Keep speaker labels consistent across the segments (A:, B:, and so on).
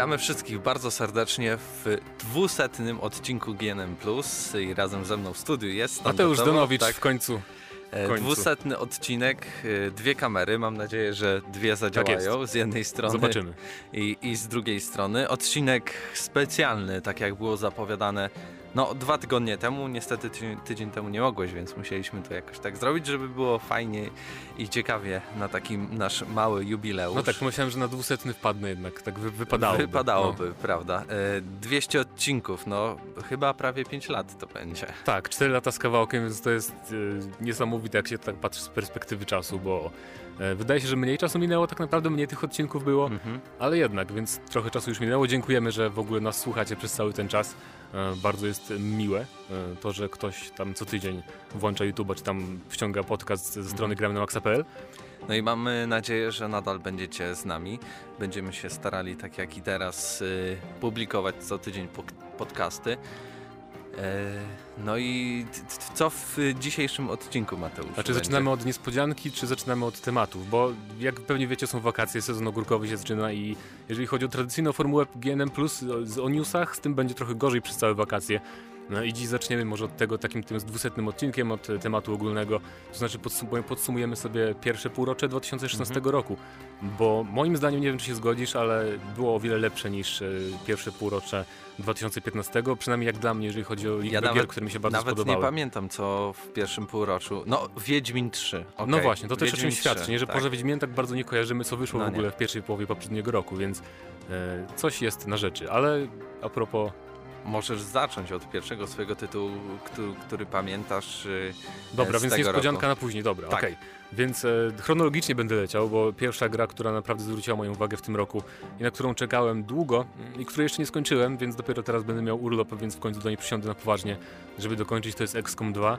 A: Witamy wszystkich bardzo serdecznie w dwusetnym odcinku GNM Plus i razem ze mną w studiu jest
B: Mateusz Donowicz tak, w końcu.
A: E. Dwusetny odcinek, e, dwie kamery, mam nadzieję, że dwie zadziałają
B: tak
A: z jednej strony
B: Zobaczymy.
A: I, i z drugiej strony. Odcinek specjalny, tak jak było zapowiadane no, dwa tygodnie temu, niestety tydzień, tydzień temu nie mogłeś, więc musieliśmy to jakoś tak zrobić, żeby było fajnie i ciekawie na taki nasz mały jubileusz.
B: No tak, myślałem, że na dwusetny wpadnę jednak, tak wy, wypadałoby.
A: Wypadałoby, no. prawda. E, 200 odcinków, no chyba prawie 5 lat to będzie.
B: Tak, 4 lata z kawałkiem, więc to jest e, niesamowite, jak się tak patrzy z perspektywy czasu, bo e, wydaje się, że mniej czasu minęło, tak naprawdę mniej tych odcinków było, mhm. ale jednak, więc trochę czasu już minęło. Dziękujemy, że w ogóle nas słuchacie przez cały ten czas. E, bardzo jest miłe e, to, że ktoś tam co tydzień włącza YouTube, czy tam wciąga podcast ze strony gramy
A: No i mamy nadzieję, że nadal będziecie z nami. Będziemy się starali, tak jak i teraz, y, publikować co tydzień podcasty. E, no i co w dzisiejszym odcinku, Mateusz?
B: Znaczy zaczynamy od niespodzianki, czy zaczynamy od tematów? Bo jak pewnie wiecie, są wakacje, sezon ogórkowy się zaczyna i jeżeli chodzi o tradycyjną formułę GNM+, o newsach, z tym będzie trochę gorzej przez całe wakacje. No i dziś zaczniemy może od tego takim tym dwusetnym odcinkiem, od tematu ogólnego, to znaczy podsumujemy sobie pierwsze półrocze 2016 mhm. roku, bo moim zdaniem, nie wiem czy się zgodzisz, ale było o wiele lepsze niż e, pierwsze półrocze 2015, przynajmniej jak dla mnie, jeżeli chodzi o liczbę ja gier, które mi się bardzo
A: nawet
B: spodobały.
A: Nawet nie pamiętam, co w pierwszym półroczu. No, Wiedźmin 3. Okay.
B: No właśnie, to też o czymś świadczy, nie? że tak. porze Wiedźmin tak bardzo nie kojarzymy, co wyszło no w ogóle nie. w pierwszej połowie poprzedniego roku, więc e, coś jest na rzeczy. Ale a propos
A: Możesz zacząć od pierwszego swojego tytułu, który, który pamiętasz. Y,
B: dobra,
A: z
B: więc
A: tego
B: niespodzianka
A: roku.
B: na później, dobra, tak. okej. Okay. Więc e, chronologicznie będę leciał, bo pierwsza gra, która naprawdę zwróciła moją uwagę w tym roku i na którą czekałem długo i której jeszcze nie skończyłem, więc dopiero teraz będę miał urlop, więc w końcu do niej przysiądę na poważnie, żeby dokończyć, to jest XCOM 2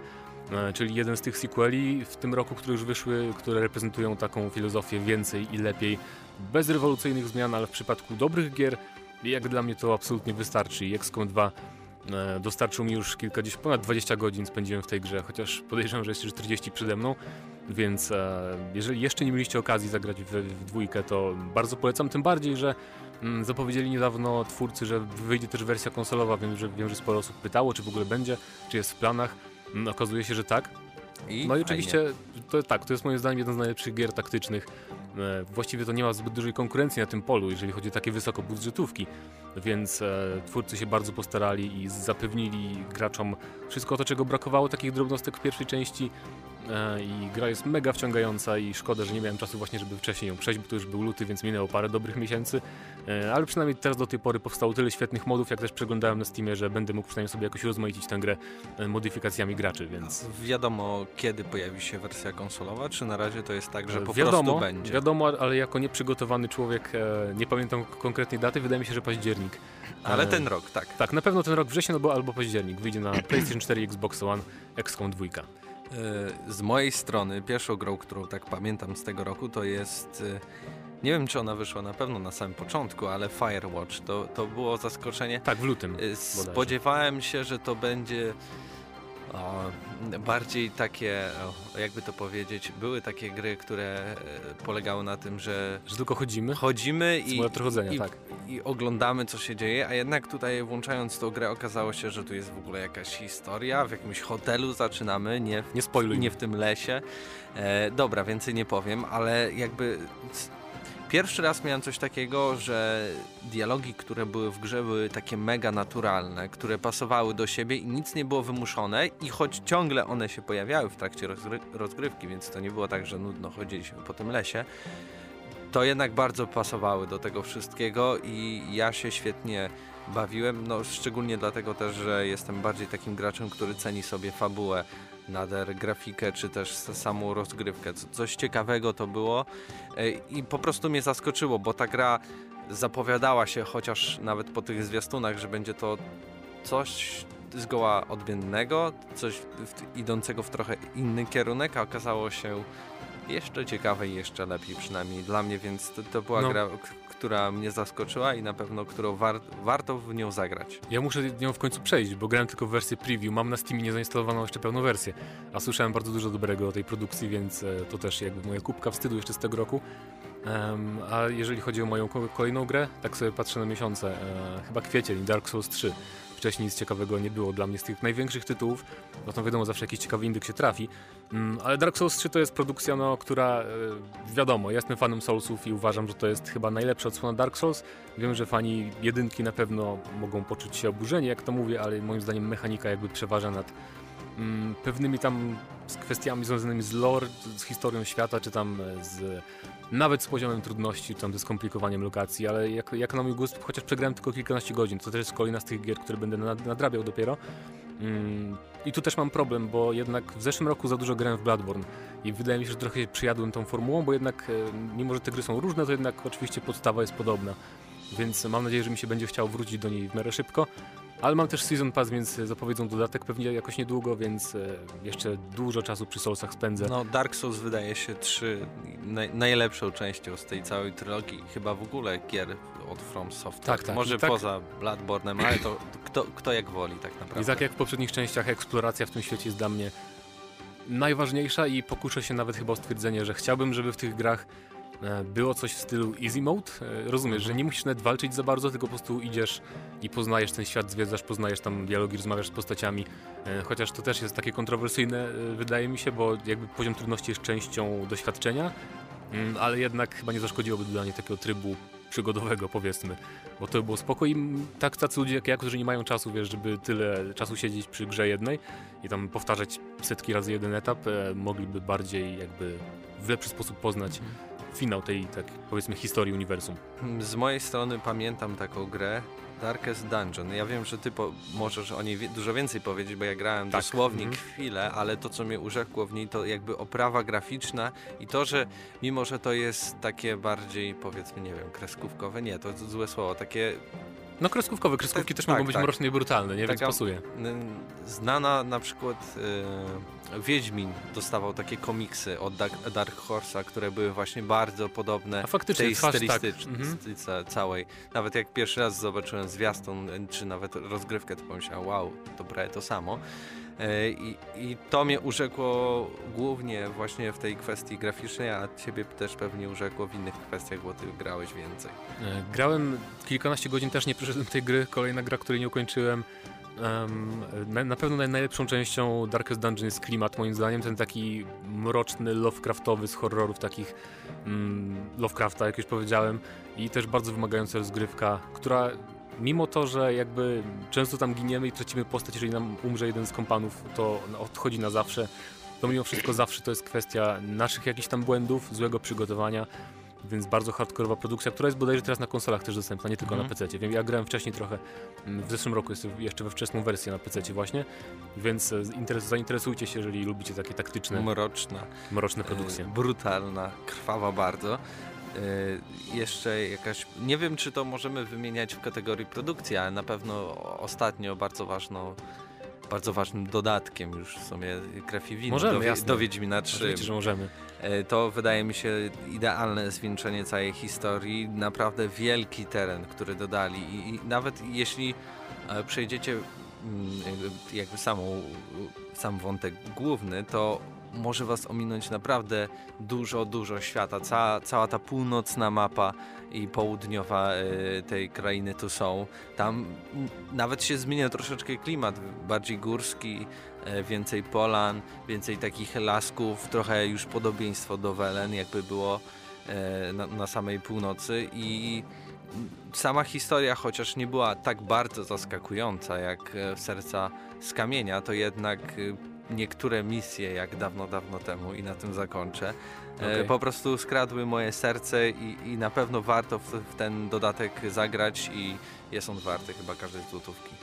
B: e, czyli jeden z tych sequeli w tym roku, które już wyszły, które reprezentują taką filozofię więcej i lepiej, bez rewolucyjnych zmian, ale w przypadku dobrych gier jak dla mnie to absolutnie wystarczy. I XCOM 2 e, dostarczył mi już kilkadziesiąt, ponad 20 godzin spędziłem w tej grze, chociaż podejrzewam, że jest już 40 przede mną, więc e, jeżeli jeszcze nie mieliście okazji zagrać w, w dwójkę, to bardzo polecam, tym bardziej, że mm, zapowiedzieli niedawno twórcy, że wyjdzie też wersja konsolowa, wiem, że, wiem, że sporo osób pytało, czy w ogóle będzie, czy jest w planach, mm, okazuje się, że tak. I no i oczywiście, to, tak, to jest moim zdaniem jeden z najlepszych gier taktycznych właściwie to nie ma zbyt dużej konkurencji na tym polu, jeżeli chodzi o takie wysokobudżetówki, więc e, twórcy się bardzo postarali i zapewnili graczom wszystko to, czego brakowało, takich drobnostek w pierwszej części. e, i gra jest mega wciągająca i szkoda, że nie miałem czasu właśnie, żeby wcześniej ją przejść, bo to już był luty, więc minęło parę dobrych miesięcy, ale przynajmniej teraz do tej pory powstało tyle świetnych modów, jak też przeglądałem na Steamie, że będę mógł przynajmniej sobie jakoś rozmaicić tę grę modyfikacjami graczy, więc...
A: Wiadomo, kiedy pojawi się wersja konsolowa, czy na razie to jest tak, że po wiadomo, prostu będzie?
B: Wiadomo, ale jako nieprzygotowany człowiek, e, nie pamiętam konkretnej daty, wydaje mi się, że październik.
A: Ale e, ten rok, tak.
B: Tak, na pewno ten rok wrzesień albo, albo październik wyjdzie na PlayStation 4 Xbox One XCOM 2. E,
A: z mojej strony pierwszą grą, którą tak pamiętam z tego roku, to jest... Nie wiem, czy ona wyszła na pewno na samym początku, ale Firewatch to, to było zaskoczenie.
B: Tak, w lutym.
A: Spodziewałem się, że to będzie bardziej takie, jakby to powiedzieć, były takie gry, które e, polegały na tym, że...
B: Że tylko chodzimy?
A: Chodzimy i,
B: chodzenia,
A: i,
B: tak.
A: i oglądamy, co się dzieje, a jednak tutaj włączając tą grę okazało się, że tu jest w ogóle jakaś historia, w jakimś hotelu zaczynamy, nie w,
B: nie,
A: nie w tym lesie. E, dobra, więcej nie powiem, ale jakby Pierwszy raz miałem coś takiego, że dialogi, które były w grze, były takie mega naturalne, które pasowały do siebie i nic nie było wymuszone i choć ciągle one się pojawiały w trakcie rozgry rozgrywki, więc to nie było tak, że nudno chodziliśmy po tym lesie, to jednak bardzo pasowały do tego wszystkiego i ja się świetnie bawiłem, no szczególnie dlatego też, że jestem bardziej takim graczem, który ceni sobie fabułę nader grafikę, czy też samą rozgrywkę. Coś ciekawego to było e, i po prostu mnie zaskoczyło, bo ta gra zapowiadała się, chociaż nawet po tych zwiastunach, że będzie to coś zgoła odmiennego, coś w, idącego w trochę inny kierunek, a okazało się jeszcze ciekawe i jeszcze lepiej przynajmniej dla mnie, więc to, to była no. gra, która mnie zaskoczyła i na pewno którą war warto w nią zagrać.
B: Ja muszę nią w końcu przejść, bo grałem tylko w wersję preview. Mam na Steamie niezainstalowaną jeszcze pełną wersję, a słyszałem bardzo dużo dobrego o tej produkcji, więc e, to też jakby moja kubka wstydu jeszcze z tego roku. Um, a jeżeli chodzi o moją kolejną grę, tak sobie patrzę na miesiące, e, chyba kwiecień, Dark Souls 3. Wcześniej nic ciekawego nie było dla mnie z tych największych tytułów, bo to wiadomo, zawsze jakiś ciekawy indyk się trafi. Um, ale Dark Souls 3 to jest produkcja, no, która e, wiadomo, ja jestem fanem Soulsów i uważam, że to jest chyba najlepsza odsłona Dark Souls. Wiem, że fani jedynki na pewno mogą poczuć się oburzeni, jak to mówię, ale moim zdaniem mechanika jakby przeważa nad mm, pewnymi tam z kwestiami związanymi z lore, z historią świata, czy tam z nawet z poziomem trudności, tam ze skomplikowaniem lokacji, ale jak, jak na mój gust, chociaż przegrałem tylko kilkanaście godzin, to też jest kolejna z tych gier, które będę nadrabiał dopiero. Mm, I tu też mam problem, bo jednak w zeszłym roku za dużo grałem w Bloodborne i wydaje mi się, że trochę się przyjadłem tą formułą, bo jednak e, mimo, że te gry są różne, to jednak oczywiście podstawa jest podobna. Więc mam nadzieję, że mi się będzie chciało wrócić do niej w miarę szybko. Ale mam też Season Pass, więc zapowiedzą dodatek pewnie jakoś niedługo, więc e, jeszcze dużo czasu przy Soulsach spędzę.
A: No, Dark Souls wydaje się trzy naj, najlepszą częścią z tej całej trylogii, chyba w ogóle gier od From Software.
B: Tak, tak.
A: Może
B: tak...
A: poza Bloodborne'em, ale to kto, kto jak woli tak naprawdę.
B: I tak jak w poprzednich częściach, eksploracja w tym świecie jest dla mnie najważniejsza i pokuszę się nawet chyba o stwierdzenie, że chciałbym, żeby w tych grach E, było coś w stylu easy mode. E, rozumiesz, że nie musisz nawet walczyć za bardzo, tylko po prostu idziesz i poznajesz ten świat, zwiedzasz, poznajesz tam dialogi, rozmawiasz z postaciami. E, chociaż to też jest takie kontrowersyjne, wydaje mi się, bo jakby poziom trudności jest częścią doświadczenia, mm, ale jednak chyba nie zaszkodziłoby dodanie takiego trybu przygodowego, powiedzmy, bo to by było spoko i tak tacy ludzie jak ja, którzy nie mają czasu, wiesz, żeby tyle czasu siedzieć przy grze jednej i tam powtarzać setki razy jeden etap, mogliby bardziej jakby w lepszy sposób poznać mhm finał tej, tak powiedzmy, historii uniwersum.
A: Z mojej strony pamiętam taką grę Darkest Dungeon. Ja wiem, że ty po, możesz o niej wie, dużo więcej powiedzieć, bo ja grałem tak. dosłownie mhm. chwilę, ale to, co mnie urzekło w niej, to jakby oprawa graficzna i to, że mimo, że to jest takie bardziej, powiedzmy, nie wiem, kreskówkowe, nie, to złe słowo, takie
B: no kreskówkowe, kreskówki też tak, mogą być tak. mroczne i brutalne, nie? Taka Więc pasuje.
A: Znana na przykład y, Wiedźmin dostawał takie komiksy od Dark, Horse'a, które były właśnie bardzo podobne
B: A faktycznie,
A: tej
B: twarz,
A: stylistyce tak. całej. Nawet jak pierwszy raz zobaczyłem zwiastun, czy nawet rozgrywkę, to pomyślałem, wow, to prawie to samo. E, I, I, to mnie urzekło głównie właśnie w tej kwestii graficznej, a ciebie też pewnie urzekło w innych kwestiach, bo ty grałeś więcej.
B: E, grałem kilkanaście godzin, też nie przeszedłem tej gry. Kolejna gra, której nie ukończyłem. Um, na, pewno najlepszą częścią Darkest Dungeon jest klimat, moim zdaniem, ten taki mroczny, Lovecraftowy z horrorów takich um, Lovecrafta, jak już powiedziałem, i też bardzo wymagająca rozgrywka, która mimo to, że jakby często tam giniemy i tracimy postać, jeżeli nam umrze jeden z kompanów, to odchodzi na zawsze, to mimo wszystko zawsze to jest kwestia naszych jakichś tam błędów, złego przygotowania, więc bardzo hardkorowa produkcja, która jest bodajże teraz na konsolach też dostępna, nie tylko mm. na PC. Wiem, ja grałem wcześniej trochę, mm, w zeszłym roku jest jeszcze we wczesną wersję na PC właśnie, więc e, zainteresujcie się, jeżeli lubicie takie taktyczne,
A: mroczne,
B: mroczne produkcje.
A: Yy, brutalna, krwawa bardzo. Y, jeszcze jakaś. Nie wiem, czy to możemy wymieniać w kategorii produkcji, ale na pewno ostatnio bardzo ważną. Bardzo ważnym dodatkiem już w sumie krew i wino
B: możemy,
A: do,
B: jasne.
A: do Wiedźmina 3.
B: Oczywiście, że możemy.
A: Y, to wydaje mi się idealne zwieńczenie całej historii. Naprawdę wielki teren, który dodali i, i nawet jeśli e, przejdziecie mm, jakby samą, sam wątek główny, to może was ominąć naprawdę dużo, dużo świata. Cała, cała ta północna mapa i południowa y, tej krainy tu są. Tam nawet się zmienia troszeczkę klimat, bardziej górski, y, więcej polan, więcej takich lasków, trochę już podobieństwo do Welen, jakby było y, na, na samej północy i sama historia, chociaż nie była tak bardzo zaskakująca jak Serca z Kamienia, to jednak niektóre misje jak dawno, dawno temu i na tym zakończę. E, okay. Po prostu skradły moje serce i, i na pewno warto w, w, ten dodatek zagrać i jest on warty chyba każdej złotówki.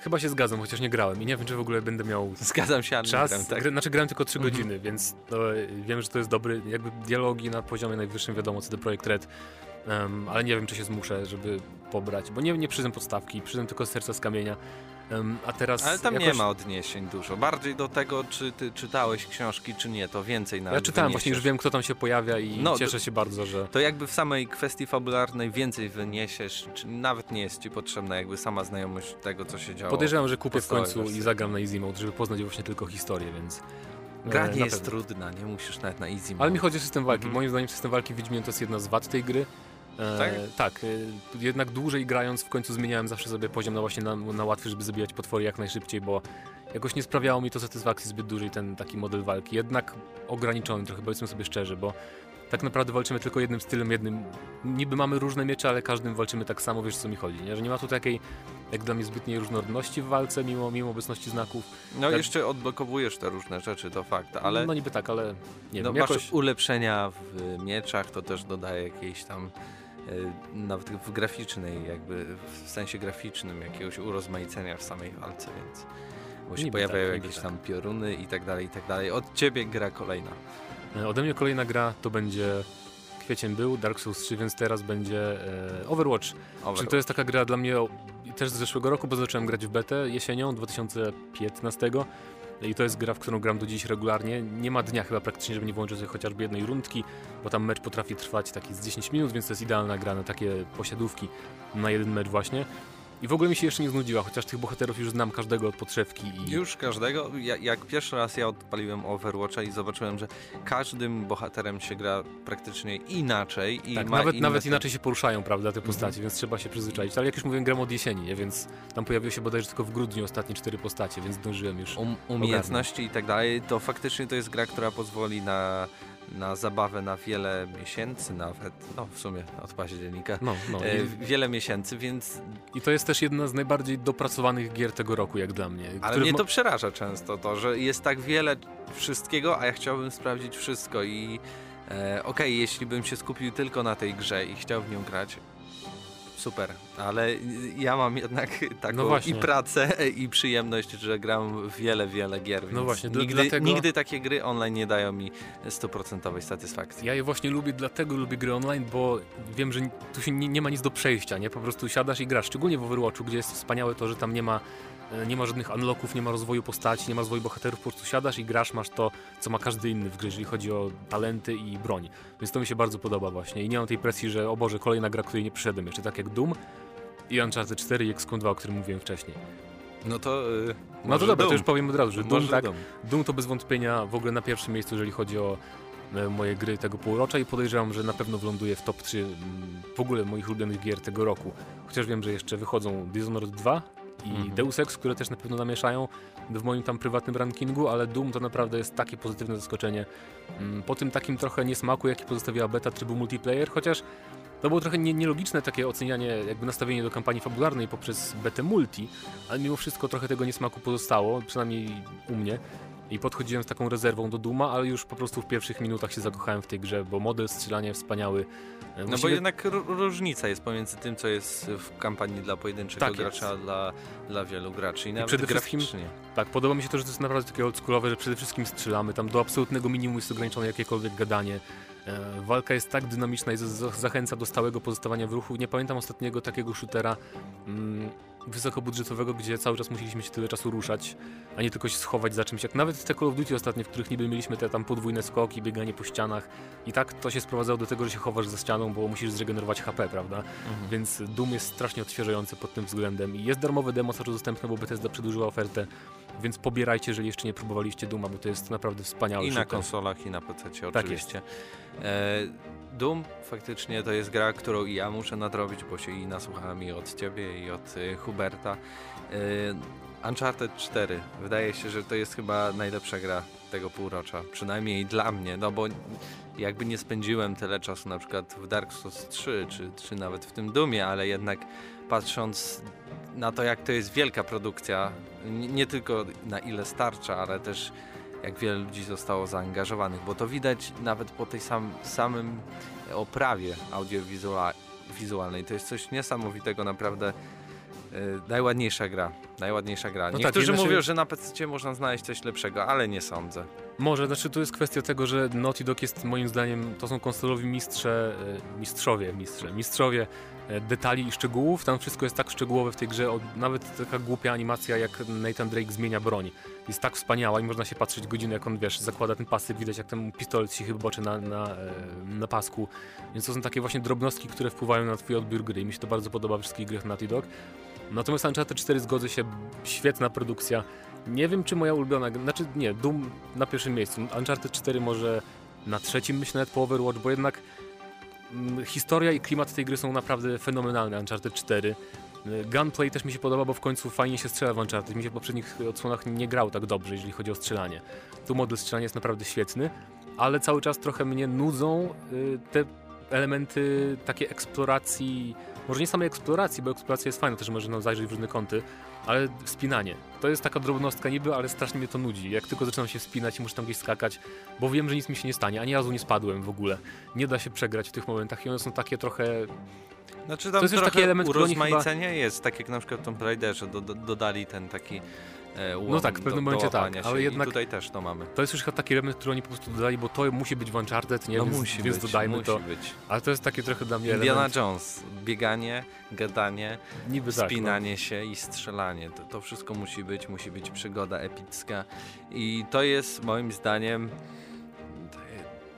B: Chyba się zgadzam, chociaż nie grałem i nie wiem, czy w ogóle będę miał
A: Zgadzam się,
B: czas.
A: Grałem, tak?
B: Znaczy grałem tylko 3 mm -hmm. godziny, więc wiem, że to jest dobry, jakby dialogi na poziomie najwyższym, wiadomo, co do Projekt Red, um, ale nie wiem, czy się zmuszę, żeby pobrać, bo nie, nie przyznam podstawki, przyznam tylko serca z kamienia. A teraz
A: Ale tam
B: jakoś...
A: nie ma odniesień dużo. Bardziej do tego, czy ty czytałeś książki, czy nie, to więcej nawet
B: Ja czytałem,
A: wyniesiesz.
B: właśnie już wiem, kto tam się pojawia i no, cieszę się bardzo, że...
A: To jakby w samej kwestii fabularnej więcej wyniesiesz, czy nawet nie jest ci potrzebna jakby sama znajomość tego, co się działo.
B: Podejrzewam, że kupię w końcu wersji. i zagram na Easy Mode, żeby poznać właśnie tylko historię, więc...
A: Gra
B: E,
A: nie
B: na
A: jest trudna, nie musisz nawet na easy.
B: Ale mi
A: mode.
B: chodzi o system walki.
A: Mhm.
B: Moim zdaniem system walki w Wiedźminie to jest jedna z wad tej gry. E,
A: Tak?
B: Tak. E, jednak dłużej grając w końcu zmieniałem zawsze sobie poziom na właśnie na, na łatwy, żeby zabijać potwory jak najszybciej, bo jakoś nie sprawiało mi to satysfakcji zbyt dużej ten taki model walki. Jednak ograniczony trochę, powiedzmy sobie szczerze, bo tak naprawdę walczymy tylko jednym stylem, jednym. Niby mamy różne miecze, ale każdym walczymy tak samo, wiesz co mi chodzi, nie? Że nie ma tu takiej, jak dla mnie, zbytniej różnorodności w walce, mimo, mimo obecności znaków.
A: No
B: tak-
A: jeszcze odblokowujesz te różne rzeczy, to fakt, ale
B: No niby tak, ale nie
A: no,
B: wiem, jakoś...
A: ulepszenia w mieczach, to też dodaje jakieś tam e, nawet w graficznej, jakby w sensie graficznym jakiegoś urozmaicenia w samej walce, więc bo się
B: Niby
A: pojawiają
B: tak,
A: jakieś
B: tak.
A: tam pioruny i tak dalej, i tak dalej. Od ciebie gra kolejna.
B: E, Ode mnie kolejna gra to będzie kwiecień był, Dark Souls 3, więc teraz będzie e, Overwatch.
A: Overwatch.
B: Czyli to jest taka gra dla mnie też z zeszłego roku, bo zacząłem grać w betę jesienią 2015 i to jest gra, w którą gram do dziś regularnie. Nie ma dnia chyba praktycznie, żeby nie włączyć sobie chociażby jednej rundki, bo tam mecz potrafi trwać taki z 10 minut, więc to jest idealna gra na takie posiadówki na jeden mecz właśnie. I w ogóle mi się jeszcze nie znudziła, chociaż tych bohaterów już znam każdego od podszewki i
A: Już każdego, ja, jak pierwszy raz ja odpaliłem Overwatcha i zobaczyłem, że każdym bohaterem się gra praktycznie inaczej i
B: Tak, nawet,
A: inne
B: nawet inaczej się poruszają, prawda, te
A: Mhm.
B: postacie, więc trzeba się przyzwyczaić. Ale jak już mówiłem, gram od jesieni, nie? więc tam pojawiły się bodajże tylko w grudniu ostatnie cztery postacie, więc zdążyłem już.
A: um, umiejętności i tak dalej, to faktycznie to jest gra, która pozwoli na, na zabawę na wiele miesięcy nawet, no w sumie od października.
B: No, no.
A: E, wiele miesięcy, więc.
B: I to jest też jedna z najbardziej dopracowanych gier tego roku, jak dla mnie.
A: Ale mnie to przeraża często to, że jest tak wiele wszystkiego, a ja chciałbym sprawdzić wszystko i e, okej, jeśli bym się skupił tylko na tej grze i chciał w nią grać, super, ale ja mam jednak taką
B: No
A: i pracę, i przyjemność, że gram wiele, wiele gier,
B: No właśnie,
A: nigdy,
B: dlatego-
A: nigdy takie gry online nie dają mi stuprocentowej satysfakcji.
B: Ja je właśnie lubię, dlatego lubię gry online, bo wiem, że tu się nie, nie ma nic do przejścia, nie? Po prostu siadasz i grasz. Szczególnie w Overwatchu, gdzie jest wspaniałe to, że tam nie ma, e, nie ma żadnych unlocków, nie ma rozwoju postaci, nie ma rozwoju bohaterów, po prostu siadasz i grasz, masz to, co ma każdy inny w grze, jeżeli chodzi o talenty i broń. Więc to mi się bardzo podoba właśnie i nie mam tej presji, że o Boże, kolejna gra, której nie przyszedłem jeszcze, tak jak Doom i Uncharted 4 i XCOM 2, o którym mówiłem wcześniej.
A: No to. Yy,
B: No to dobra, to już powiem od razu, że Doom, tak,
A: Doom.
B: Doom to bez wątpienia w ogóle na pierwszym miejscu, jeżeli chodzi o e, moje gry tego półrocza i podejrzewam, że na pewno wląduje w top 3 mm, w ogóle moich ulubionych gier tego roku. Chociaż wiem, że jeszcze wychodzą Dishonored 2 i
A: Mhm.
B: Deus Ex, które też na pewno namieszają w moim tam prywatnym rankingu, ale Doom to naprawdę jest takie pozytywne zaskoczenie. Mm, Po tym takim trochę niesmaku, jaki pozostawiła beta trybu multiplayer, chociaż to było trochę nie, nielogiczne takie ocenianie, jakby nastawienie do kampanii fabularnej poprzez betę multi, ale mimo wszystko trochę tego niesmaku pozostało, przynajmniej u mnie. I podchodziłem z taką rezerwą do Duma, ale już po prostu w pierwszych minutach się zakochałem w tej grze, bo model strzelania wspaniały. E,
A: No bo jednak różnica jest pomiędzy tym, co jest w kampanii dla pojedynczego
B: Tak
A: gracza, a dla, dla wielu graczy. I nawet
B: przede wszystkim-
A: graficznie.
B: Tak, podoba mi się to, że to jest naprawdę takie oldschoolowe, że przede wszystkim strzelamy, tam do absolutnego minimum jest ograniczone jakiekolwiek gadanie. E, walka jest tak dynamiczna i zachęca do stałego pozostawania w ruchu. Nie pamiętam ostatniego takiego shootera mm, wysokobudżetowego, gdzie cały czas musieliśmy się tyle czasu ruszać, a nie tylko się schować za czymś. Jak nawet te Call of Duty ostatnie, w których niby mieliśmy te tam podwójne skoki, bieganie po ścianach i tak to się sprowadzało do tego, że się chowasz za ścianą, bo musisz zregenerować HP, prawda?
A: Mhm.
B: Więc Doom jest strasznie odświeżający pod tym względem i jest darmowe demo, czas dostępne, bo Bethesda przedłużyła ofertę, więc pobierajcie, jeżeli jeszcze nie próbowaliście Dooma, bo to jest naprawdę wspaniały
A: I na konsolach, i na PC
B: Tak
A: oczywiście. E, Doom faktycznie to jest gra, którą i ja muszę nadrobić, bo się i nasłuchałem i od ciebie, i od e, Huberta. E, Uncharted 4. Wydaje się, że to jest chyba najlepsza gra tego półrocza. Przynajmniej dla mnie, no bo jakby nie spędziłem tyle czasu na przykład w Dark Souls 3, czy, czy nawet w tym Doomie, ale jednak patrząc na to, jak to jest wielka produkcja, nie, tylko na ile starcza, ale też jak wiele ludzi zostało zaangażowanych, bo to widać nawet po tej sam, samym oprawie audiowizualnej. To jest coś niesamowitego, naprawdę yy, najładniejsza gra. Najładniejsza gra.
B: No tak,
A: Niektórzy
B: znaczy-
A: mówią, że na PC można znaleźć coś lepszego, ale nie sądzę.
B: Może, znaczy tu jest kwestia tego, że Naughty Dog jest moim zdaniem, to są konsolowi mistrze, e, mistrzowie, mistrze, mistrzowie e, detali i szczegółów. Tam wszystko jest tak szczegółowe w tej grze, nawet taka głupia animacja jak Nathan Drake zmienia broń. Jest tak wspaniała i można się patrzeć godzinę, jak on, wiesz, zakłada ten pasek, widać jak ten pistolet się chyba boczy na, na, e, na pasku. Więc to są takie właśnie drobnostki, które wpływają na twój odbiór gry i mi się to bardzo podoba w wszystkich grach Naughty Dog. Natomiast Uncharted 4 zgodzę się, świetna produkcja. Nie wiem, czy moja ulubiona, znaczy nie, Doom na pierwszym miejscu, Uncharted 4 może na trzecim, myślę nawet po Overwatch, bo jednak mm, historia i klimat tej gry są naprawdę fenomenalne, Uncharted 4. Y, Gunplay też mi się podoba, bo w końcu fajnie się strzela w Uncharted. Mi się w poprzednich odsłonach nie grał tak dobrze, jeżeli chodzi o strzelanie. Tu model strzelania jest naprawdę świetny, ale cały czas trochę mnie nudzą y, te elementy takiej eksploracji, może nie samej eksploracji, bo eksploracja jest fajna, też można zajrzeć w różne kąty, ale wspinanie. To jest taka drobnostka niby, ale strasznie mnie to nudzi. Jak tylko zaczynam się wspinać i muszę tam gdzieś skakać, bo wiem, że nic mi się nie stanie, ani razu nie spadłem w ogóle. Nie da się przegrać w tych momentach i one są takie trochę
A: Znaczy tam
B: To jest
A: trochę
B: taki element, oni chyba-
A: urozmaicenia jest, tak jak na przykład w Tomb Raiderze do, do, dodali ten taki łom
B: No tak, w pewnym
A: do,
B: momencie
A: do
B: tak, ale jednak-
A: tutaj też to mamy.
B: To jest już taki element, który oni po prostu dodali, bo to musi być w Uncharted, nie?
A: no
B: więc,
A: musi
B: więc
A: być,
B: dodajmy
A: musi
B: to.
A: być.
B: Ale to jest takie trochę dla mnie
A: Indiana
B: element,
A: Jones, bieganie, gadanie,
B: niby tak, no.
A: spinanie się i strzelanie. To, to wszystko musi być, musi być przygoda epicka. I to jest moim zdaniem.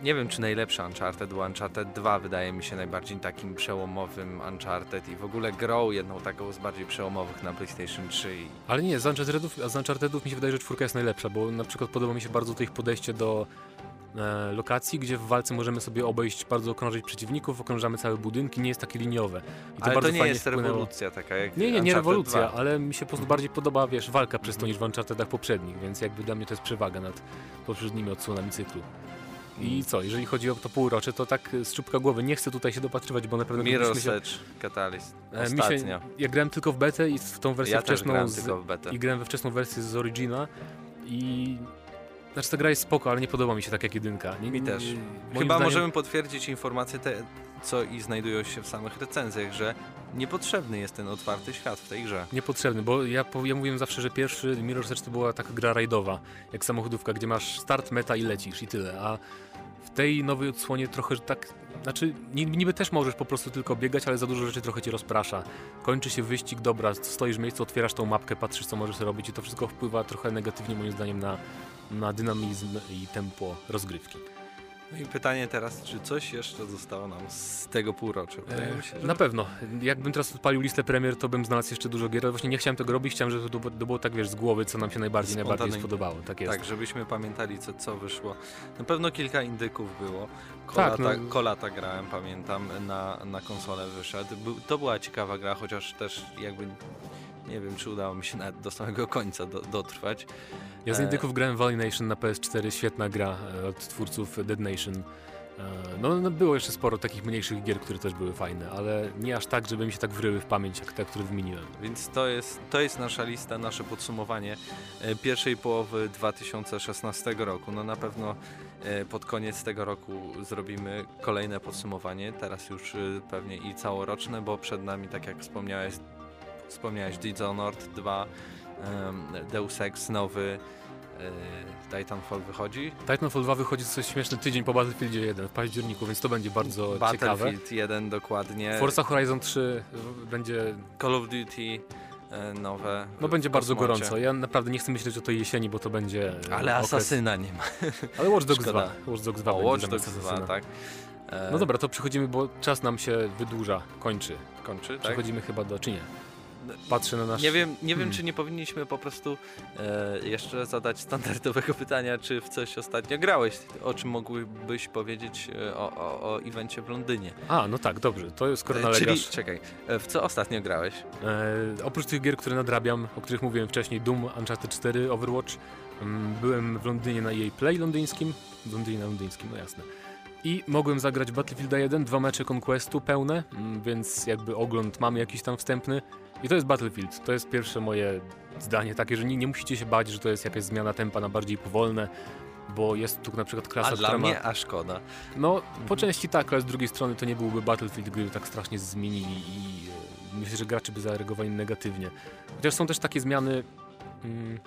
A: Nie wiem, czy najlepszy Uncharted, bo Uncharted 2 wydaje mi się najbardziej takim przełomowym Uncharted i w ogóle grą jedną taką z bardziej przełomowych na PlayStation 3. I
B: Ale nie, z Unchartedów, z Unchartedów mi się wydaje, że czwórka jest najlepsza, bo na przykład podoba mi się bardzo to ich podejście do e, lokacji, gdzie w walce możemy sobie obejść, bardzo okrążyć przeciwników, okrążamy całe budynki, nie jest takie liniowe. I to
A: Ale
B: bardzo
A: to nie jest
B: wpłynęło.
A: rewolucja taka jak
B: Nie, nie, nie rewolucja,
A: 2.
B: ale mi się po prostu bardziej podoba, wiesz, walka przez to niż w Unchartedach poprzednich, więc jakby dla mnie to jest przewaga nad poprzednimi odsłonami cyklu. I co, jeżeli chodzi o to półrocze, to tak z czubka głowy, nie chcę tutaj się dopatrywać, bo na pewno moglibyśmy się...
A: Edge Catalyst.
B: E, mi
A: Ostatnio.
B: się, ja grałem tylko w betę i w tą wersję
A: ja
B: wczesną
A: grałem
B: z,
A: tylko w betę.
B: i grałem we wczesną wersję z Origina i znaczy ta gra jest spoko, ale nie podoba mi się tak jak jedynka. Nie,
A: Mi też. Chyba
B: zdaniem-
A: możemy potwierdzić informacje te, co i znajdują się w samych recenzjach, że niepotrzebny jest ten otwarty świat w tej grze.
B: Niepotrzebny, bo ja, ja mówiłem zawsze, że pierwszy Mirror's Edge to była taka gra rajdowa, jak samochodówka, gdzie masz start, meta i lecisz i tyle, a w tej nowej odsłonie trochę tak, znaczy ni- niby też możesz po prostu tylko biegać, ale za dużo rzeczy trochę cię rozprasza. Kończy się wyścig, dobra, stoisz w miejscu, otwierasz tą mapkę, patrzysz co możesz robić i to wszystko wpływa trochę negatywnie moim zdaniem na, na dynamizm i tempo rozgrywki.
A: No i pytanie teraz, czy coś jeszcze zostało nam z tego półrocza? Się, że
B: Na pewno. Jakbym teraz odpalił listę premier, to bym znalazł jeszcze dużo gier, ale właśnie nie chciałem tego robić, chciałem, żeby to, było- to było tak, wiesz, z głowy, co nam się najbardziej, najbardziej spodobało. Tak jest.
A: Tak, żebyśmy pamiętali, co, co wyszło. Na pewno kilka indyków było. Kolata,
B: Tak, no.
A: Kolata grałem, pamiętam, na, na konsolę wyszedł. Był, to była ciekawa gra, chociaż też jakby nie wiem, czy udało mi się nawet do samego końca do, dotrwać.
B: Ja z
A: E,
B: indyków grałem Valley Nation na PS4, świetna gra e, od twórców Dead Nation. E, No, no było jeszcze sporo takich mniejszych gier, które też były fajne, ale nie aż tak, żeby mi się tak wryły w pamięć, jak te, które wymieniłem.
A: Więc to jest, to jest nasza lista, nasze podsumowanie pierwszej połowy 2016 roku. No na pewno pod koniec tego roku zrobimy kolejne podsumowanie, teraz już pewnie i całoroczne, bo przed nami, tak jak wspomniałeś, wspomniałeś Dishonored 2, em, Deus Ex nowy, e, Titanfall wychodzi,
B: Titanfall 2 wychodzi coś śmieszny tydzień po Battlefieldzie 1 w październiku, więc to będzie bardzo ciekawe.
A: Battlefield 1 dokładnie,
B: Forza Horizon 3 będzie,
A: Call of Duty e, nowe.
B: no będzie bardzo
A: kosmocie.
B: gorąco. Ja naprawdę nie chcę myśleć o tej jesieni, bo to będzie
A: Ale
B: okres...
A: Asasyna nie ma.
B: Ale Watch Dogs
A: Szkoda.
B: 2. Watch Dogs 2
A: O, Watch Dogs 2,
B: Asasyna.
A: tak. E,
B: No dobra, to przechodzimy, bo czas nam się wydłuża, kończy.
A: kończy, tak?
B: Przechodzimy chyba do, czy nie? Patrzę na nasz...
A: Nie wiem, nie wiem
B: Hmm.
A: czy nie powinniśmy po prostu e, jeszcze zadać standardowego pytania, czy w coś ostatnio grałeś, o czym mógłbyś powiedzieć e, o, o, o evencie w Londynie.
B: A, no tak, dobrze, to skoro
A: E,
B: nalegasz...
A: czyli, czekaj, e, w co ostatnio grałeś?
B: E, oprócz tych gier, które nadrabiam, o których mówiłem wcześniej, Doom, Uncharted 4, Overwatch, mm, byłem w Londynie na EA Play londyńskim, w Londynie na londyńskim, no jasne. I mogłem zagrać Battlefield 1, dwa mecze Conquestu pełne, mm, więc jakby ogląd mamy jakiś tam wstępny. I to jest Battlefield, to jest pierwsze moje zdanie takie, że nie, nie musicie się bać, że to jest jakaś zmiana tempa na bardziej powolne, bo jest tu na przykład klasa,
A: A dla
B: która ma...
A: mnie a szkoda.
B: No, po części tak, ale z drugiej strony to nie byłby Battlefield, gdyby tak strasznie zmienili i e, myślę, że gracze by zareagowali negatywnie. Chociaż są też takie zmiany, mm,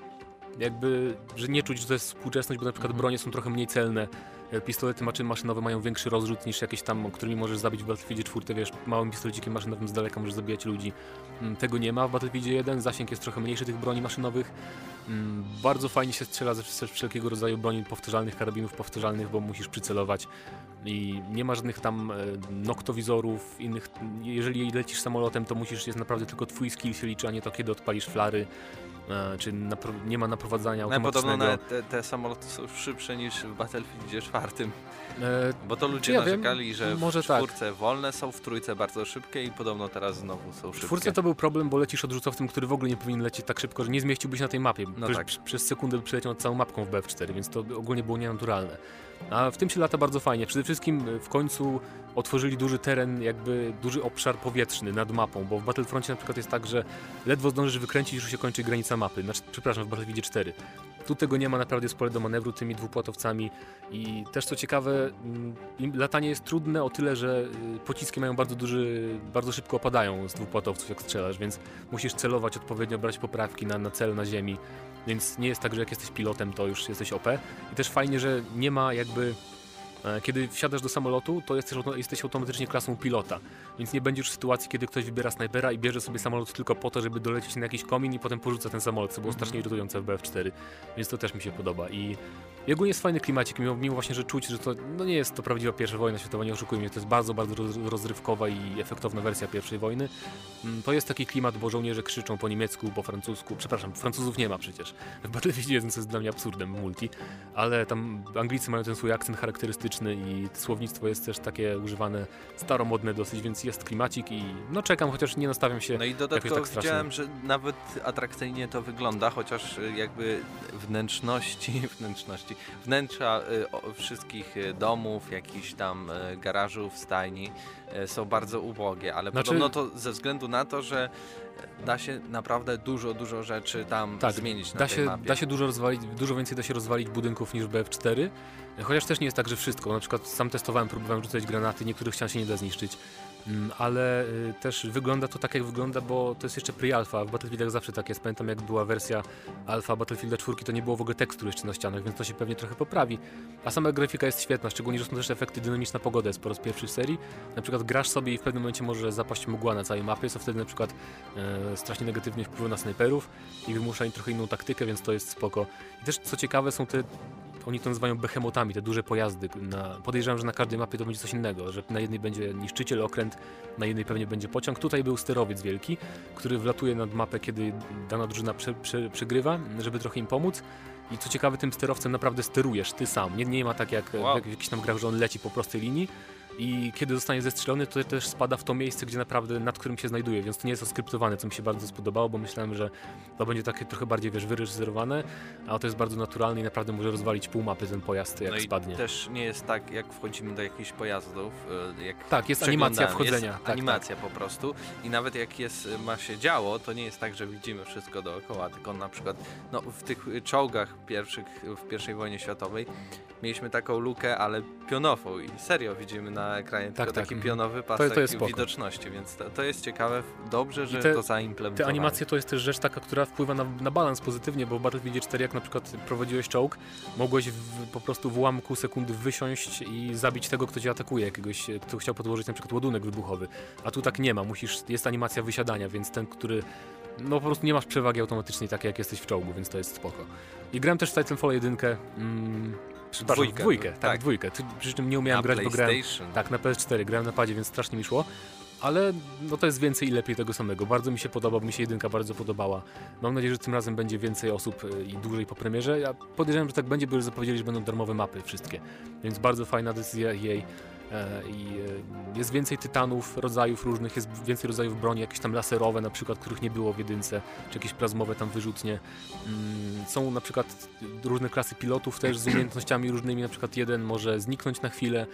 B: jakby, że nie czuć, że to jest współczesność, bo na przykład
A: Mhm.
B: bronie są trochę mniej celne, pistolety maczy- maszynowe mają większy rozrzut niż jakieś tam, którymi możesz zabić w Battlefieldzie 4, wiesz, małym pistolecikiem maszynowym z daleka możesz zabijać ludzi. Mm, Tego nie ma w Battlefieldzie 1, zasięg jest trochę mniejszy tych broni maszynowych. Mm, Bardzo fajnie się strzela ze ze wszelkiego rodzaju broni powtarzalnych, karabinów powtarzalnych, bo musisz przycelować i nie ma żadnych tam e, noktowizorów, innych. Jeżeli lecisz samolotem, to musisz, jest naprawdę tylko twój skill się liczy, a nie to, kiedy odpalisz flary. E, nie ma naprowadzania
A: No, podobno
B: automatycznego.
A: nawet te, te samoloty są szybsze niż w Battlefieldzie czwartym.
B: E,
A: Bo to ludzie
B: ja wiem?
A: narzekali, że
B: Może
A: w
B: tak.
A: czwórce wolne są, w trójce bardzo szybkie i podobno teraz znowu są
B: W
A: szybkie.
B: czwórce to był problem, bo lecisz odrzutowcem, który w ogóle nie powinien lecieć tak szybko, że nie zmieściłbyś na tej mapie.
A: No
B: Przecież
A: tak.
B: Przez sekundę przeleciał całą mapką w BF4, więc to ogólnie było nienaturalne. A w tym się lata bardzo fajnie. Przede wszystkim y, w końcu otworzyli duży teren, jakby duży obszar powietrzny nad mapą, bo w Battlefroncie na przykład jest tak, że ledwo zdążysz wykręcić, już się kończy granica mapy. Znaczy, przepraszam, w Battlefieldzie 4. Tu tego nie ma, naprawdę jest pole do manewru tymi dwupłatowcami i też co ciekawe, mm, latanie jest trudne o tyle, że y, pociski mają bardzo duży, bardzo szybko opadają z dwupłatowców jak strzelasz, więc musisz celować odpowiednio, brać poprawki na, na cel na ziemi, więc nie jest tak, że jak jesteś pilotem, to już jesteś OP. I też fajnie, że nie ma jakby kiedy wsiadasz do samolotu, to jesteś, jesteś automatycznie klasą pilota, więc nie będziesz w sytuacji, kiedy ktoś wybiera snajpera i bierze sobie samolot tylko po to, żeby dolecieć na jakiś komin i potem porzuca ten samolot, co było
A: Mhm.
B: strasznie irytujące w BF4, więc to też mi się podoba. I i ogólnie jest fajny klimacik, mimo, mimo właśnie, że czuć, że to no nie jest to prawdziwa pierwsza wojna światowa, nie oszukujmy, to jest bardzo, bardzo roz, rozrywkowa i efektowna wersja pierwszej wojny. Mm, To jest taki klimat, bo żołnierze krzyczą po niemiecku, po francusku, przepraszam, Francuzów nie ma przecież. W Battlefield 1 co jest dla mnie absurdem multi, ale tam Anglicy mają ten swój akcent charakterystyczny i słownictwo jest też takie używane staromodne dosyć, więc jest klimacik i no czekam, chociaż nie nastawiam się
A: No i
B: jakoś
A: dodatkowo
B: tak
A: widziałem, że nawet atrakcyjnie to wygląda, chociaż y, jakby wnętrzności, wnętrzności, wnętrza y, wszystkich y, domów, jakichś tam garażów, stajni są bardzo ubogie, ale
B: Znaczy-
A: podobno to ze względu na to, że da się naprawdę dużo, dużo rzeczy tam
B: Tak,
A: zmienić na
B: Da się,
A: mapie.
B: da się dużo rozwalić, dużo więcej da się rozwalić budynków niż w BF4, chociaż też nie jest tak, że wszystko. Na przykład sam testowałem, próbowałem rzucać granaty, niektórych ścian się nie da zniszczyć. Mm, Ale y, też wygląda to tak jak wygląda, bo to jest jeszcze pre-alpha. W Battlefieldach zawsze tak jest. Pamiętam jak była wersja alfa Battlefielda 4, to nie było w ogóle tekstu jeszcze na ścianach, więc to się pewnie trochę poprawi. A sama grafika jest świetna, szczególnie, że są też efekty dynamiczna pogoda jest po raz pierwszy w serii. Na przykład grasz sobie i w pewnym momencie może zapaść mgła na całej mapie, co wtedy na przykład e, strasznie negatywnie wpływa na snajperów i wymusza im trochę inną taktykę, więc to jest spoko. I też co ciekawe są te, oni to nazywają behemotami, te duże pojazdy. Na, podejrzewam, że na każdej mapie to będzie coś innego, że na jednej będzie niszczyciel, okręt, na jednej pewnie będzie pociąg. Tutaj był sterowiec wielki, który wlatuje nad mapę, kiedy dana drużyna prze, prze, przegrywa, żeby trochę im pomóc. I co ciekawe, tym sterowcem naprawdę sterujesz ty sam. Nie, nie ma tak jak
A: Wow.
B: w, jakichś tam grach, że on leci po prostej linii. I kiedy zostanie zestrzelony, to też spada w to miejsce, gdzie naprawdę nad którym się znajduje, więc to nie jest oskryptowane, co mi się bardzo spodobało, bo myślałem, że to będzie takie trochę bardziej, wiesz, wyreżyserowane, a to jest bardzo naturalne i naprawdę może rozwalić pół mapy ten pojazd, jak
A: no i
B: spadnie.
A: też nie jest tak, jak wchodzimy do jakichś pojazdów, y, jak
B: Tak, jest animacja wchodzenia.
A: Jest
B: tak,
A: animacja po prostu i nawet jak jest, ma się działo, to nie jest tak, że widzimy wszystko dookoła, tylko na przykład no, w tych czołgach pierwszych w pierwszej wojnie światowej mieliśmy taką lukę, ale pionową i serio widzimy na ekranie tylko
B: tak,
A: taki
B: mhm.
A: pionowy
B: to
A: pasek
B: jest
A: widoczności, więc to, to jest ciekawe, dobrze, że
B: te-
A: to zaimplementowano.
B: Te animacje to jest też rzecz taka, która wpływa na, na balans pozytywnie, bo w Battlefield 4 jak na przykład prowadziłeś czołg, mogłeś w, po prostu w ułamku sekundy wysiąść i zabić tego, kto cię atakuje, jakiegoś, kto chciał podłożyć na przykład ładunek wybuchowy. A tu tak nie ma, musisz, jest animacja wysiadania, więc ten, który no po prostu nie masz przewagi automatycznej takiej jak jesteś w czołgu, więc to jest spoko. I grałem też w Titanfall 1, mm, przepraszam,
A: Dwójkę,
B: dwójkę, tak,
A: tak.
B: dwójkę. Przy czym nie umiałem
A: na
B: grać, bo grałem tak, na PS4 grałem na padzie, więc strasznie mi szło. Ale no to jest więcej i lepiej tego samego. Bardzo mi się podoba, bo mi się jedynka bardzo podobała. Mam nadzieję, że tym razem będzie więcej osób y, i dłużej po premierze. Ja podejrzewam, że tak będzie, bo już zapowiedzieli, że będą darmowe mapy wszystkie. Więc bardzo fajna decyzja jej. E, I e, jest więcej tytanów, rodzajów różnych, jest więcej rodzajów broni, jakieś tam laserowe na przykład, których nie było w jedynce, czy jakieś plazmowe tam wyrzutnie. Mm, Są na przykład różne klasy pilotów też z umiejętnościami różnymi, na przykład jeden może zniknąć na chwilę,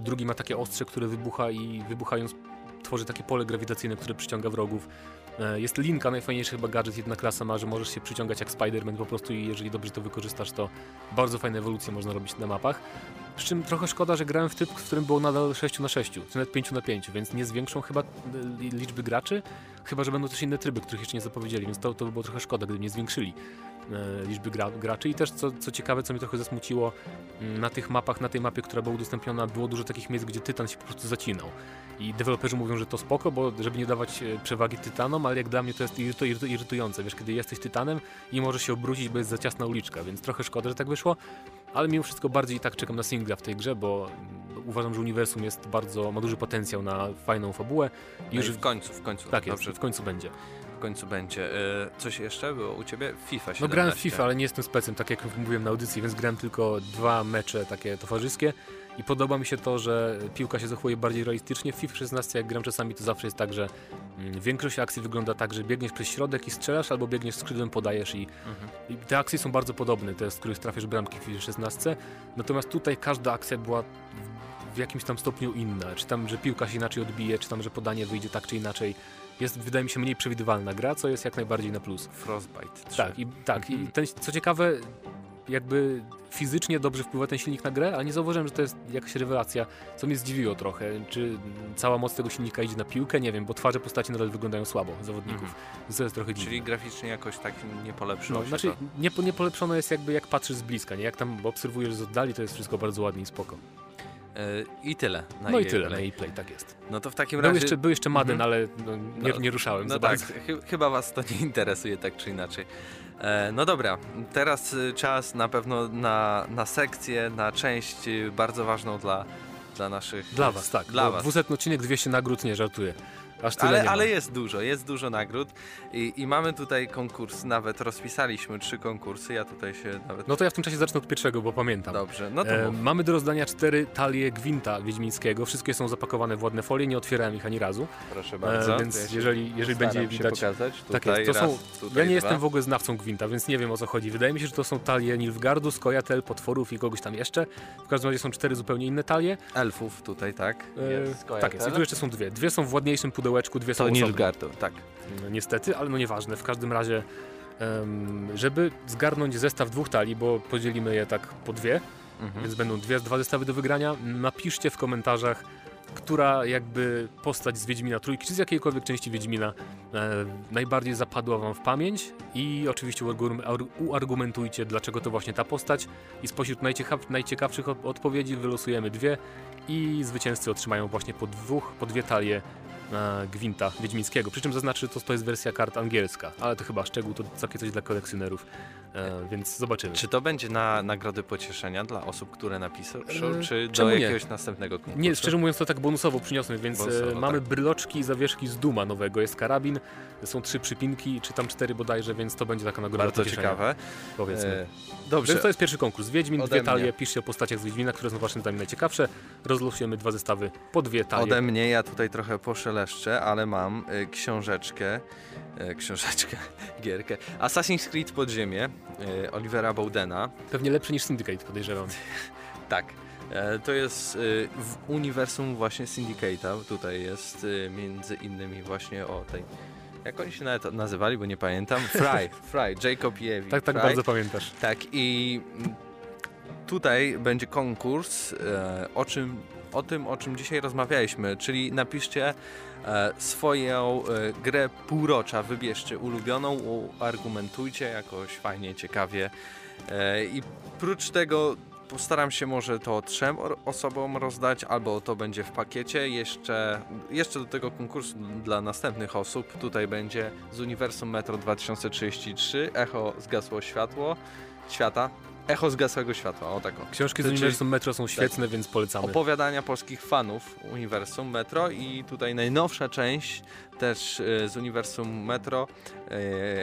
B: drugi ma takie ostrze, które wybucha i wybuchając tworzy takie pole grawitacyjne, które przyciąga wrogów. E, Jest linka, najfajniejszy chyba gadżet, jedna klasa ma, że możesz się przyciągać jak Spider-Man po prostu i jeżeli dobrze to wykorzystasz, to bardzo fajne ewolucje można robić na mapach. Przy czym trochę szkoda, że grałem w typ, w którym było nadal 6 na 6, czy nawet 5 na 5, więc nie zwiększą chyba e, li- liczby graczy, chyba że będą też inne tryby, których jeszcze nie zapowiedzieli, więc to, to by było trochę szkoda, gdyby nie zwiększyli e, liczby gra, graczy. I też co, co ciekawe, co mnie trochę zasmuciło, mm, na tych mapach, na tej mapie, która była udostępniona, było dużo takich miejsc, gdzie tytan się po prostu zacinał. I deweloperzy mówią, że to spoko, bo żeby nie dawać e, przewagi tytanom, ale jak dla mnie to jest irytu, irytu, irytujące, wiesz, kiedy jesteś tytanem i możesz się obrócić, bo jest za ciasna uliczka, więc trochę szkoda, że tak wyszło, ale mimo wszystko bardziej i tak czekam na singla w tej grze, bo uważam, że uniwersum jest bardzo, ma duży potencjał na fajną fabułę i
A: No
B: już
A: i w końcu, w końcu.
B: tak jest, w końcu będzie.
A: w końcu będzie. E, coś jeszcze było u ciebie? FIFA 17.
B: No grałem w FIFA, ale nie jestem specem, tak jak mówiłem na audycji, więc grałem tylko dwa mecze takie towarzyskie i podoba mi się to, że piłka się zachowuje bardziej realistycznie. W FIFA 16 jak gram czasami to zawsze jest tak, że mm, większość akcji wygląda tak, że biegniesz przez środek i strzelasz, albo biegniesz skrzydłem, podajesz i,
A: Mhm.
B: i te akcje są bardzo podobne, te, z których trafisz bramki w FIFA 16. Natomiast tutaj każda akcja była w- jakimś tam stopniu inna. Czy tam, że piłka się inaczej odbije, czy tam, że podanie wyjdzie tak czy inaczej. Jest, wydaje mi się, mniej przewidywalna gra, co jest jak najbardziej na plus.
A: Frostbite 3.
B: Tak, i, tak, i ten, co ciekawe, jakby fizycznie dobrze wpływa ten silnik na grę, ale nie zauważyłem, że to jest jakaś rewelacja, co mnie zdziwiło trochę. Czy cała moc tego silnika idzie na piłkę? Nie wiem, bo twarze postaci nadal wyglądają słabo zawodników. Więc to jest trochę dziwne.
A: Czyli graficznie jakoś tak nie polepszyło
B: No,
A: się
B: znaczy,
A: to.
B: nie, nie polepszone jest jakby jak patrzysz z bliska, nie? Jak tam obserwujesz z oddali, to jest wszystko bardzo ładnie i spoko.
A: I tyle. Na
B: No i tyle,
A: Play.
B: na e-play, tak jest.
A: No to w takim
B: Był
A: razie...
B: jeszcze, był jeszcze Madden,
A: Mhm.
B: ale no, nie,
A: No,
B: nie ruszałem
A: No tak, chy- chyba was to nie interesuje tak czy inaczej. E, no dobra, teraz y, czas na pewno na, na sekcję, na część y, bardzo ważną dla, dla naszych...
B: Dla was, tak.
A: Dla was.
B: 200 odcinek, 200 nagród, nie żartuję. Aż tyle
A: Ale, ale jest dużo, jest dużo nagród i, i mamy tutaj konkurs, nawet rozpisaliśmy trzy konkursy, ja tutaj się nawet...
B: No to ja w tym czasie zacznę od pierwszego, bo pamiętam.
A: Dobrze, no to
B: E,
A: mów.
B: mamy do rozdania cztery talie Gwinta Wiedźmińskiego. Wszystkie są zapakowane w ładne folie, nie otwierałem ich ani razu.
A: proszę bardzo.
B: E, więc jeżeli, jeżeli będzie
A: się
B: widać.
A: pokazać.
B: Tak
A: Tutaj
B: jest, to
A: raz,
B: są-
A: tutaj
B: Ja nie
A: dwa.
B: jestem w ogóle znawcą Gwinta, więc nie wiem o co chodzi. Wydaje mi się, że to są talie Nilfgardu, Skojatel, potworów i kogoś tam jeszcze. W każdym razie są cztery zupełnie inne talie.
A: Elfów tutaj, tak?
B: E, tak jest. I tu jeszcze są dwie. Dwie są w ładniejszym pudełeczku, dwie są
A: To
B: osobne.
A: Nilgardu, tak.
B: No, niestety, ale no nieważne. W każdym razie, żeby zgarnąć zestaw dwóch talii, bo podzielimy je tak po dwie,
A: Mhm.
B: więc będą dwie, dwa zestawy do wygrania. Napiszcie w komentarzach, która jakby postać z Wiedźmina Trójki, czy z jakiejkolwiek części Wiedźmina e, najbardziej zapadła wam w pamięć i oczywiście uargum- ar- uargumentujcie, dlaczego to właśnie ta postać i spośród najciekaw- najciekawszych od- odpowiedzi wylosujemy dwie i zwycięzcy otrzymają właśnie po dwóch, po dwie talie Gwinta Wiedźmińskiego. Przy czym zaznaczy, że to, to jest wersja kart angielska, ale to chyba szczegół, to takie coś dla kolekcjonerów, e, więc zobaczymy.
A: Czy to będzie na nagrody pocieszenia dla osób, które napiszą,
B: E,
A: czy do
B: czemu nie?
A: jakiegoś następnego konkursu?
B: Nie, szczerze mówiąc to tak bonusowo przyniosłem, więc
A: Bonusowo,
B: e, mamy
A: tak.
B: bryloczki i zawieszki z Duma nowego. Jest karabin, są trzy przypinki, czy tam cztery bodajże, więc to będzie taka nagroda
A: Bardzo
B: pocieszenia,
A: ciekawe.
B: Powiedzmy.
A: E, dobrze,
B: Więc to jest pierwszy konkurs. Wiedźmin,
A: Ode
B: dwie talie,
A: mnie.
B: piszcie o postaciach z Wiedźmina, które są waszym zdaniem najciekawsze. Rozlosujemy dwa zestawy po dwie talie.
A: ode mnie ja tutaj trochę poszeleszczę, ale mam y, książeczkę, y, książeczkę, gierkę. Assassin's Creed Podziemie Olivera Bowdena.
B: Pewnie lepszy niż Syndicate, podejrzewam.
A: Tak. E, To jest y, w uniwersum właśnie Syndicate'a. Tutaj jest między innymi właśnie o tej. Jak oni się nawet nazywali, bo nie pamiętam. Fry, Fry, Jacob i Evi.
B: Tak, tak
A: Fry.
B: bardzo pamiętasz.
A: Tak, i tutaj będzie konkurs e, o, czym, o tym, o czym dzisiaj rozmawialiśmy, czyli napiszcie e, swoją e, grę półrocza, wybierzcie ulubioną, uargumentujcie jakoś fajnie, ciekawie. E, i prócz tego postaram się może to trzem osobom rozdać, albo to będzie w pakiecie. Jeszcze, jeszcze do tego konkursu dla następnych osób. Tutaj będzie z Uniwersum Metro 2033 Echo zgasło światło, świata, Echo zgasłego światła, o taką.
B: Książki z
A: Czyli-
B: Uniwersum Metro są świetne, więc polecamy.
A: Opowiadania polskich fanów Uniwersum Metro i tutaj najnowsza część też e, z Uniwersum Metro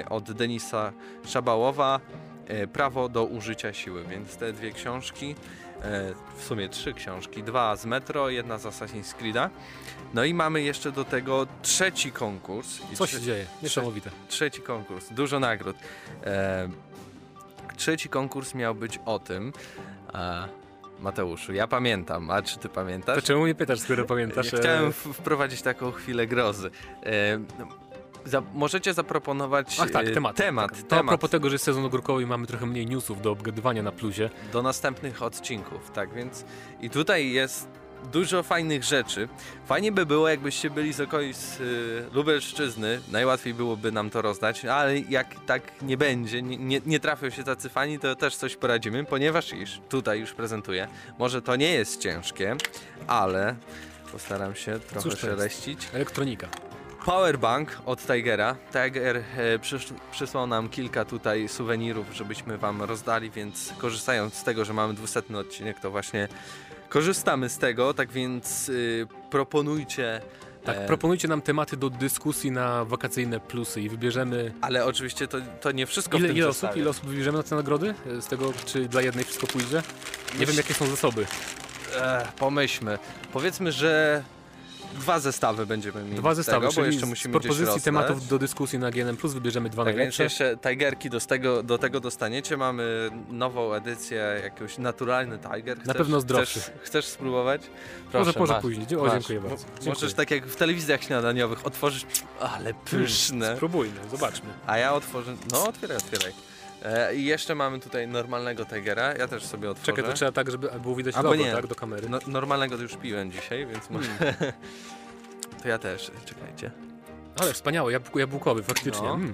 A: e, od Denisa Szabałowa e, Prawo do użycia siły, więc te dwie książki e, w sumie trzy książki, dwa z Metro, jedna z Assassin's Creed'a. No i mamy jeszcze do tego trzeci konkurs. I
B: Co
A: trze-
B: się dzieje? Niesamowite.
A: trzeci konkurs, dużo nagród. E, trzeci konkurs miał być o tym, a, Mateuszu, ja pamiętam, a czy ty pamiętasz?
B: To czemu mnie pytasz, skoro pamiętasz?
A: Chciałem
B: e,
A: w- wprowadzić taką chwilę grozy. E, za, możecie zaproponować
B: Ach tak,
A: e,
B: temat.
A: temat,
B: tak. To a
A: temat
B: propos tego, że jest sezon ogórkowy i mamy trochę mniej newsów do obgadywania na plusie.
A: do następnych odcinków, tak więc i tutaj jest dużo fajnych rzeczy. Fajnie by było, jakbyście byli z okolic y, Lubelszczyzny, najłatwiej byłoby nam to rozdać, ale jak tak nie będzie, nie, nie, nie trafią się tacy fani, to też coś poradzimy, ponieważ iż tutaj już prezentuję. Może to nie jest ciężkie, ale postaram się trochę
B: Cóż to jest?
A: szeleścić.
B: Elektronika.
A: Powerbank od Tigera. Tiger e, przysz, przysłał nam kilka tutaj suwenirów, żebyśmy wam rozdali, więc korzystając z tego, że mamy 200 odcinek, to właśnie korzystamy z tego, tak więc y, proponujcie
B: Tak,
A: E,
B: proponujcie nam tematy do dyskusji na wakacyjne plusy i wybierzemy...
A: Ale oczywiście to, to nie wszystko
B: Ile,
A: w tym
B: ile osób, ile osób wybierzemy na te nagrody? E, Z tego, czy dla jednej wszystko pójdzie? Nie
A: Myśl-
B: wiem, jakie są zasoby.
A: Ech, pomyślmy. Powiedzmy, że dwa zestawy będziemy mieli
B: Dwa
A: z
B: zestawy,
A: tego, bo jeszcze
B: z
A: musimy gdzieś
B: propozycji tematów do dyskusji na GNM+, wybierzemy dwa
A: Tak więc
B: najlepsze.
A: jeszcze Tigerki do tego, do tego dostaniecie. Mamy nową edycję, jakiegoś naturalny Tiger. Chcesz,
B: pewno zdrowszy.
A: Chcesz, chcesz spróbować? Proszę,
B: może może później. O, dziękuję bardzo.
A: Możesz
B: Dziękuję.
A: tak jak w telewizjach śniadaniowych otworzyć, ale pyszne.
B: Spróbujmy, zobaczmy.
A: A ja otworzę, no otwieraj, otwieraj. E, I jeszcze mamy tutaj normalnego Tigera, ja też sobie otworzę.
B: Czekaj, to trzeba tak, żeby było widać
A: Albo
B: logo,
A: nie.
B: tak, do kamery.
A: No, normalnego to już piłem dzisiaj, więc może...
B: Hmm.
A: to ja też, czekajcie.
B: Ale wspaniałe, jabłko, jabłkowy, faktycznie.
A: No.
B: Mm.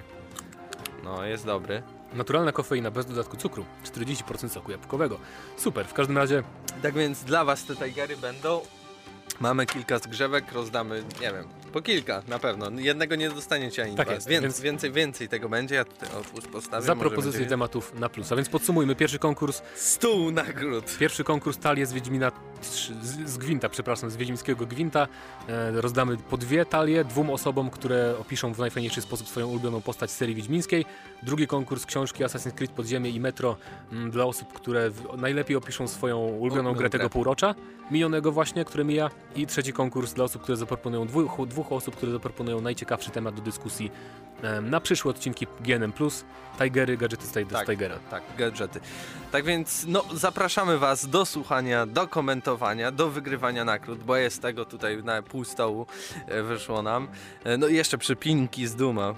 A: No, jest dobry.
B: Naturalna kofeina bez dodatku cukru, 40% soku jabłkowego. Super, w każdym razie
A: Tak więc dla was te Tigery będą. Mamy kilka zgrzewek, rozdamy, nie wiem, po kilka na pewno. Jednego nie dostaniecie ani
B: Tak
A: dwa.
B: jest,
A: więc,
B: więc-
A: więcej, więcej tego będzie. Ja tutaj postawię.
B: za propozycję
A: będzie-
B: tematów na plus. A więc podsumujmy, pierwszy konkurs,
A: Stół nagród.
B: pierwszy konkurs talie z Wiedźmina, z, z Gwinta, przepraszam, z Wiedźmińskiego Gwinta. E, rozdamy po dwie talie dwóm osobom, które opiszą w najfajniejszy sposób swoją ulubioną postać z serii wiedźmińskiej. Drugi konkurs książki Assassin's Creed Podziemie i Metro mm, dla osób, które w, najlepiej opiszą swoją ulubioną grę tego półrocza, minionego właśnie, które mija. I trzeci konkurs dla osób, które zaproponują, dwóch, dwóch osób, które zaproponują najciekawszy temat do dyskusji na przyszłe odcinki GNM+, Tigery, gadżety z, z Tigera.
A: Tak, gadżety. Tak więc no, zapraszamy Was do słuchania, do komentowania, do wygrywania nagród, bo jest tego tutaj na pół stołu e, wyszło nam. E, No i jeszcze przypinki z Duma.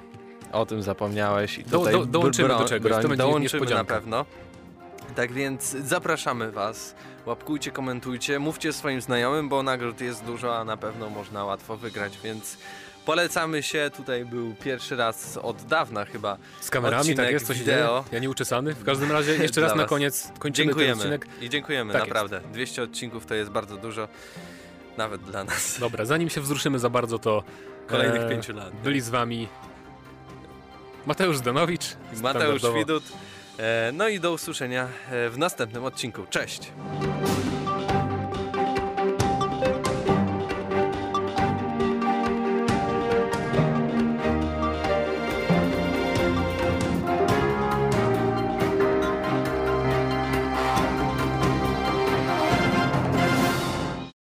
A: O tym zapomniałeś. I
B: Do-
A: tutaj
B: do- dołączymy
A: broń-
B: do czegoś, to
A: broń
B: będzie
A: Dołączymy na pewno. Tak więc zapraszamy Was. Łapkujcie, komentujcie, mówcie swoim znajomym, bo nagród jest dużo, a na pewno można łatwo wygrać, więc polecamy się. Tutaj był pierwszy raz od dawna chyba
B: Z kamerami,
A: Odcinek
B: tak jest, coś
A: wideo.
B: dzieje. Ja nie uczesany. W każdym razie jeszcze raz na koniec kończymy ten
A: Dziękujemy
B: odcinek.
A: i dziękujemy,
B: Tak
A: naprawdę. 200 odcinków to jest bardzo dużo, nawet dla nas.
B: Dobra, zanim się wzruszymy za bardzo, to
A: Kolejnych
B: e,
A: pięciu lat.
B: byli z wami Mateusz Zdanowicz,
A: Mateusz. Widut. E, No i do usłyszenia e, w następnym odcinku. Cześć!